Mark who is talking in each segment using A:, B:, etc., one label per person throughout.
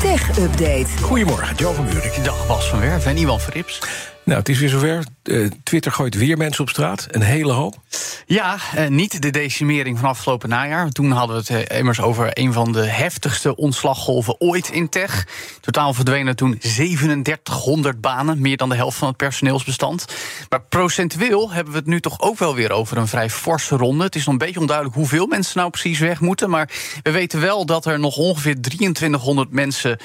A: Tech Update.
B: Goedemorgen, Joe van Buurik.
C: Dag Bas van Werf en Iwan Verrips.
B: Nou, het is weer zover. Uh, Twitter gooit weer mensen op straat. Een hele hoop.
C: Ja, uh, niet de decimering van afgelopen najaar. Toen hadden we het uh, immers over een van de heftigste ontslaggolven ooit in tech. Totaal verdwenen toen 3700 banen, meer dan de helft van het personeelsbestand. Maar procentueel hebben we het nu toch ook wel weer over een vrij forse ronde. Het is nog een beetje onduidelijk hoeveel mensen nou precies weg moeten. Maar we weten wel dat er nog ongeveer 2300 mensen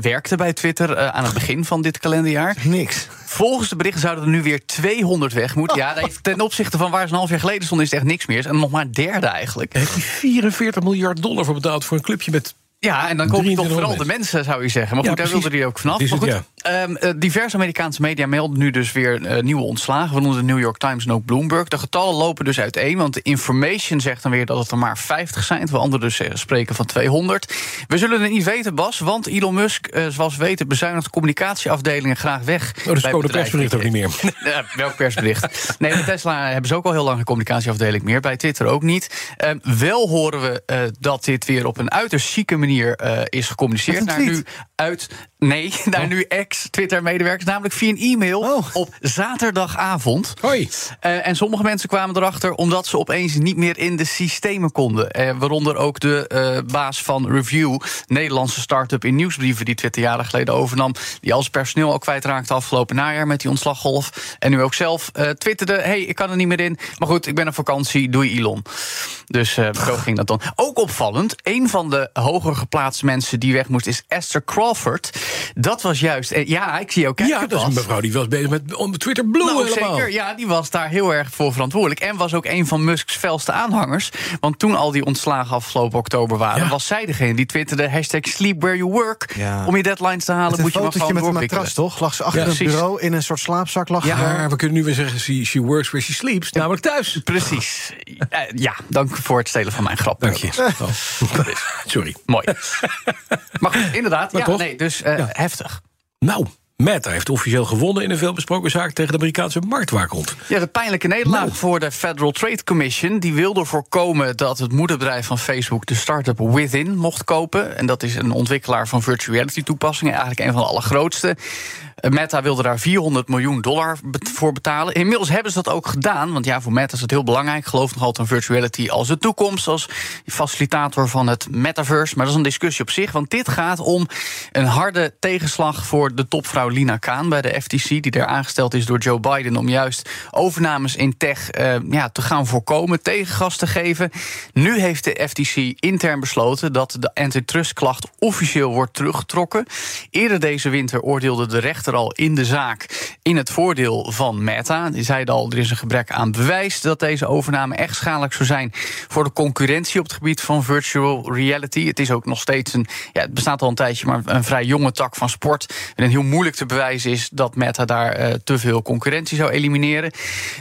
C: werkten bij Twitter aan het begin van dit kalenderjaar.
B: Niks.
C: Volgens de berichten zouden er nu weer 200 weg moeten. Ja, ten opzichte van waar ze een half jaar geleden stonden, is het echt niks meer. En nog maar een derde eigenlijk.
B: Heb je 44 miljard dollar voor betaald voor een clubje met
C: ja, en dan kom je toch vooral de mensen, zou je zeggen. Maar goed, ja, daar wilde hij ook vanaf.
B: Het,
C: maar goed,
B: ja.
C: Um, diverse Amerikaanse media melden nu dus weer uh, nieuwe ontslagen. Waaronder de New York Times en ook Bloomberg. De getallen lopen dus uiteen. Want de Information zegt dan weer dat het er maar 50 zijn. Terwijl anderen dus uh, spreken van 200. We zullen het niet weten, Bas. Want Elon Musk, uh, zoals we weten, bezuinigt communicatieafdelingen graag weg.
B: Oh, dus komen de persbericht ook niet meer.
C: welk persbericht? nee, bij Tesla hebben ze ook al heel lang een communicatieafdeling meer. Bij Twitter ook niet. Um, wel horen we dat dit weer op een uiterst chique manier is gecommuniceerd naar nu uit. Nee, naar oh. nu ex-Twitter-medewerkers, namelijk via een e-mail oh. op zaterdagavond.
B: Hoi.
C: Uh, en sommige mensen kwamen erachter omdat ze opeens niet meer in de systemen konden. Uh, waaronder ook de uh, baas van Review, Nederlandse start-up in nieuwsbrieven, die Twitter jaren geleden overnam. Die als personeel ook kwijtraakte afgelopen najaar met die ontslaggolf. En nu ook zelf twitterde: hey, ik kan er niet meer in. Maar goed, ik ben op vakantie, doei Elon. Dus zo ging dat dan. Ook opvallend, een van de hoger geplaatste mensen die weg moest is Esther Crawford. Dat was juist. Ja, ik zie ook.
B: Ja, dat is een mevrouw die was bezig met om Twitter Blue
C: nou,
B: helemaal.
C: Zeker, ja, die was daar heel erg voor verantwoordelijk. En was ook een van Musks felste aanhangers. Want toen al die ontslagen afgelopen oktober waren, ja. was zij degene die twitterde hashtag sleep where you work. Ja. Om je deadlines te halen, moet je maar gewoon
D: met een matras, toch? Lag ze achter het bureau in een soort slaapzak. Lag
B: ja, we kunnen nu weer zeggen, she, she works where she sleeps, namelijk thuis.
C: Precies. ja, dank voor het stelen van mijn grap.
B: Dank je. Oh. Sorry.
C: Mooi. maar goed, inderdaad. Maar ja, nee, dus uh, heftig.
B: Nou, Meta heeft officieel gewonnen in een veelbesproken zaak tegen de Amerikaanse marktwaakhond.
C: Ja, de pijnlijke nederlaag nou. voor de Federal Trade Commission. Die wilde voorkomen dat het moederbedrijf van Facebook de start-up Within mocht kopen. En dat is een ontwikkelaar van virtual reality toepassingen. Eigenlijk een van de allergrootste. Meta wilde daar 400 miljoen dollar voor betalen. Inmiddels hebben ze dat ook gedaan. Want ja, voor Meta is het heel belangrijk. Ik geloof nog altijd aan virtuality als de toekomst. Als facilitator van het metaverse. Maar dat is een discussie op zich. Want dit gaat om een harde tegenslag voor de topvrouw Lina Kaan bij de FTC. Die daar aangesteld is door Joe Biden. Om juist overnames in tech uh, ja, te gaan voorkomen. Tegengas te geven. Nu heeft de FTC intern besloten dat de antitrustklacht officieel wordt teruggetrokken. Eerder deze winter oordeelde de rechter al in de zaak in het voordeel van Meta. Die zeiden al, er is een gebrek aan bewijs dat deze overname echt schadelijk zou zijn voor de concurrentie op het gebied van virtual reality. Het is ook nog steeds een, ja, het bestaat al een tijdje, maar een vrij jonge tak van sport. En heel moeilijk te bewijzen is dat Meta daar uh, te veel concurrentie zou elimineren.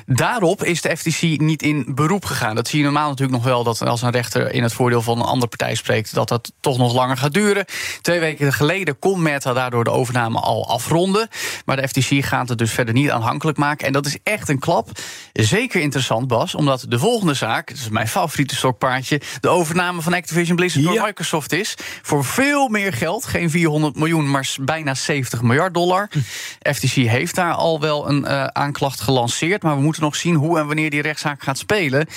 C: Daarop is de FTC niet in beroep gegaan. Dat zie je normaal natuurlijk nog wel dat als een rechter in het voordeel van een andere partij spreekt, dat dat toch nog langer gaat duren. Twee weken geleden kon Meta daardoor de overname al afronden. Maar de FTC gaat het dus verder niet aanhankelijk maken. En dat is echt een klap. Zeker interessant, Bas, omdat de volgende zaak, dat is mijn favoriete stokpaardje, de overname van Activision Blizzard door Microsoft is. Voor veel meer geld, geen 400 miljoen, maar bijna 70 miljard dollar. Hm. FTC heeft daar al wel een uh, aanklacht gelanceerd. Maar we moeten nog zien hoe en wanneer die rechtszaak gaat spelen.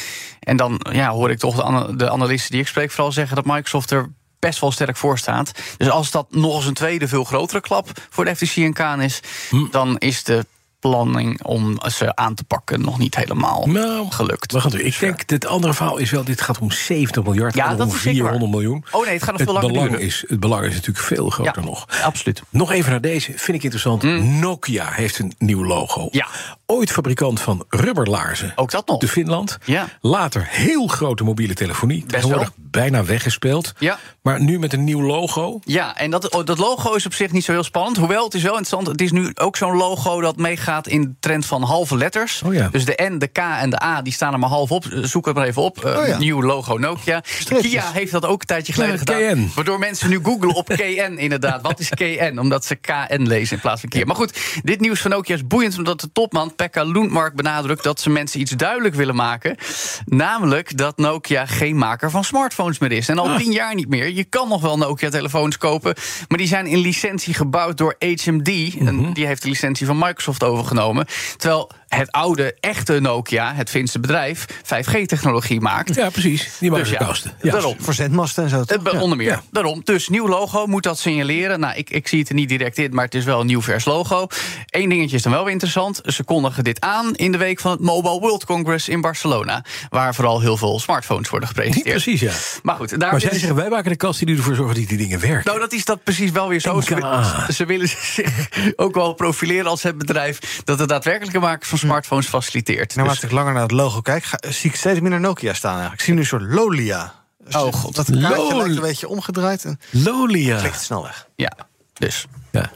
C: En dan ja, hoor ik toch de, de analisten die ik spreek vooral zeggen dat Microsoft er best wel sterk voor staat. Dus als dat nog eens een tweede, veel grotere klap voor de FTC en Kaan is, hm. dan is de planning om ze aan te pakken nog niet helemaal nou, gelukt.
B: We gaan doen. Ik denk dat het andere verhaal is wel, dit gaat om 70 miljard, ja, dat om 400 miljoen.
C: Oh nee, het gaat nog
B: veel
C: langer
B: belang is, Het belang is natuurlijk veel groter
C: ja,
B: nog.
C: Absoluut.
B: Nog even naar deze, vind ik interessant.
C: Hm.
B: Nokia heeft een nieuw logo.
C: Ja.
B: Ooit fabrikant van rubberlaarzen.
C: Ook dat nog.
B: De Finland.
C: Ja.
B: Later heel grote mobiele telefonie. Tegenwoordig bijna weggespeeld.
C: Ja.
B: Maar nu met een nieuw logo.
C: Ja, en dat, oh, dat logo is op zich niet zo heel spannend. Hoewel, het is wel interessant. Het is nu ook zo'n logo dat meegaat in de trend van halve letters.
B: Oh ja.
C: Dus de N, de K en de A, die staan er maar half op. Zoek het maar even op. Uh,
D: Oh ja.
C: Nieuw logo Nokia. Kia heeft dat ook een tijdje geleden
B: Ja,
C: gedaan.
B: KN.
C: Waardoor mensen nu googlen op KN inderdaad. Wat is KN? Omdat ze KN lezen in plaats van Kia. Maar goed, dit nieuws van Nokia is boeiend... omdat de topman Pekka Lundmark benadrukt... dat ze mensen iets duidelijk willen maken. Namelijk dat Nokia geen maker van smartphones meer is. En al tien jaar niet meer. Je kan nog wel Nokia-telefoons kopen... maar die zijn in licentie gebouwd door HMD. En die heeft de licentie van Microsoft overgenomen. Terwijl het oude, echte Nokia, het Finse bedrijf... 5G-technologie maakt.
B: Ja, precies. Die maken
C: Dus ja,
B: kosten. Ja.
C: daarom.
D: Voor zendmasten en zo. toch?
C: Eh, Onder meer.
B: Ja.
C: Daarom. Dus nieuw logo moet dat signaleren. Nou, ik, ik zie het er niet direct in, maar het is wel een nieuw vers logo. Eén dingetje is dan wel weer interessant. Ze kondigen dit aan in de week van het Mobile World Congress in Barcelona. Waar vooral heel veel smartphones worden gepresenteerd.
B: Precies, ja.
C: Maar goed, daar
B: Maar zij
C: is-
B: zeggen, wij maken de kast die ervoor zorgen dat die dingen werken.
C: nou, dat is dat precies wel weer zo. Ze, willen zich ook wel profileren als het bedrijf dat de daadwerkelijke makers van smartphones faciliteert.
D: Nou,
C: Dus-
D: als ik langer naar het logo kijk, ga- zie ik steeds minder Nokia staan. Eigenlijk. Ik zie nu een soort Lolia. Dus
C: Oh, god.
D: Dat kaartje
B: Lol.
D: lijkt een beetje omgedraaid en
B: Lolia.
D: klikt snel weg.
C: ja, dus.
B: Ja.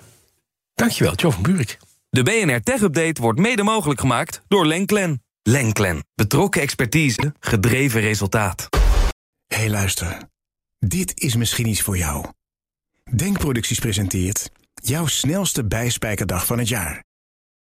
B: Dankjewel, Jo van Buurik.
E: De BNR Tech Update wordt mede mogelijk gemaakt door Lenklen. Lenklen. Betrokken expertise, gedreven resultaat.
F: Hé hey, luister, dit is misschien iets voor jou. Denkproducties presenteert jouw snelste bijspijkerdag van het jaar.